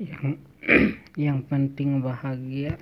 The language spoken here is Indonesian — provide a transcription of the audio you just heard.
yang yang penting bahagia.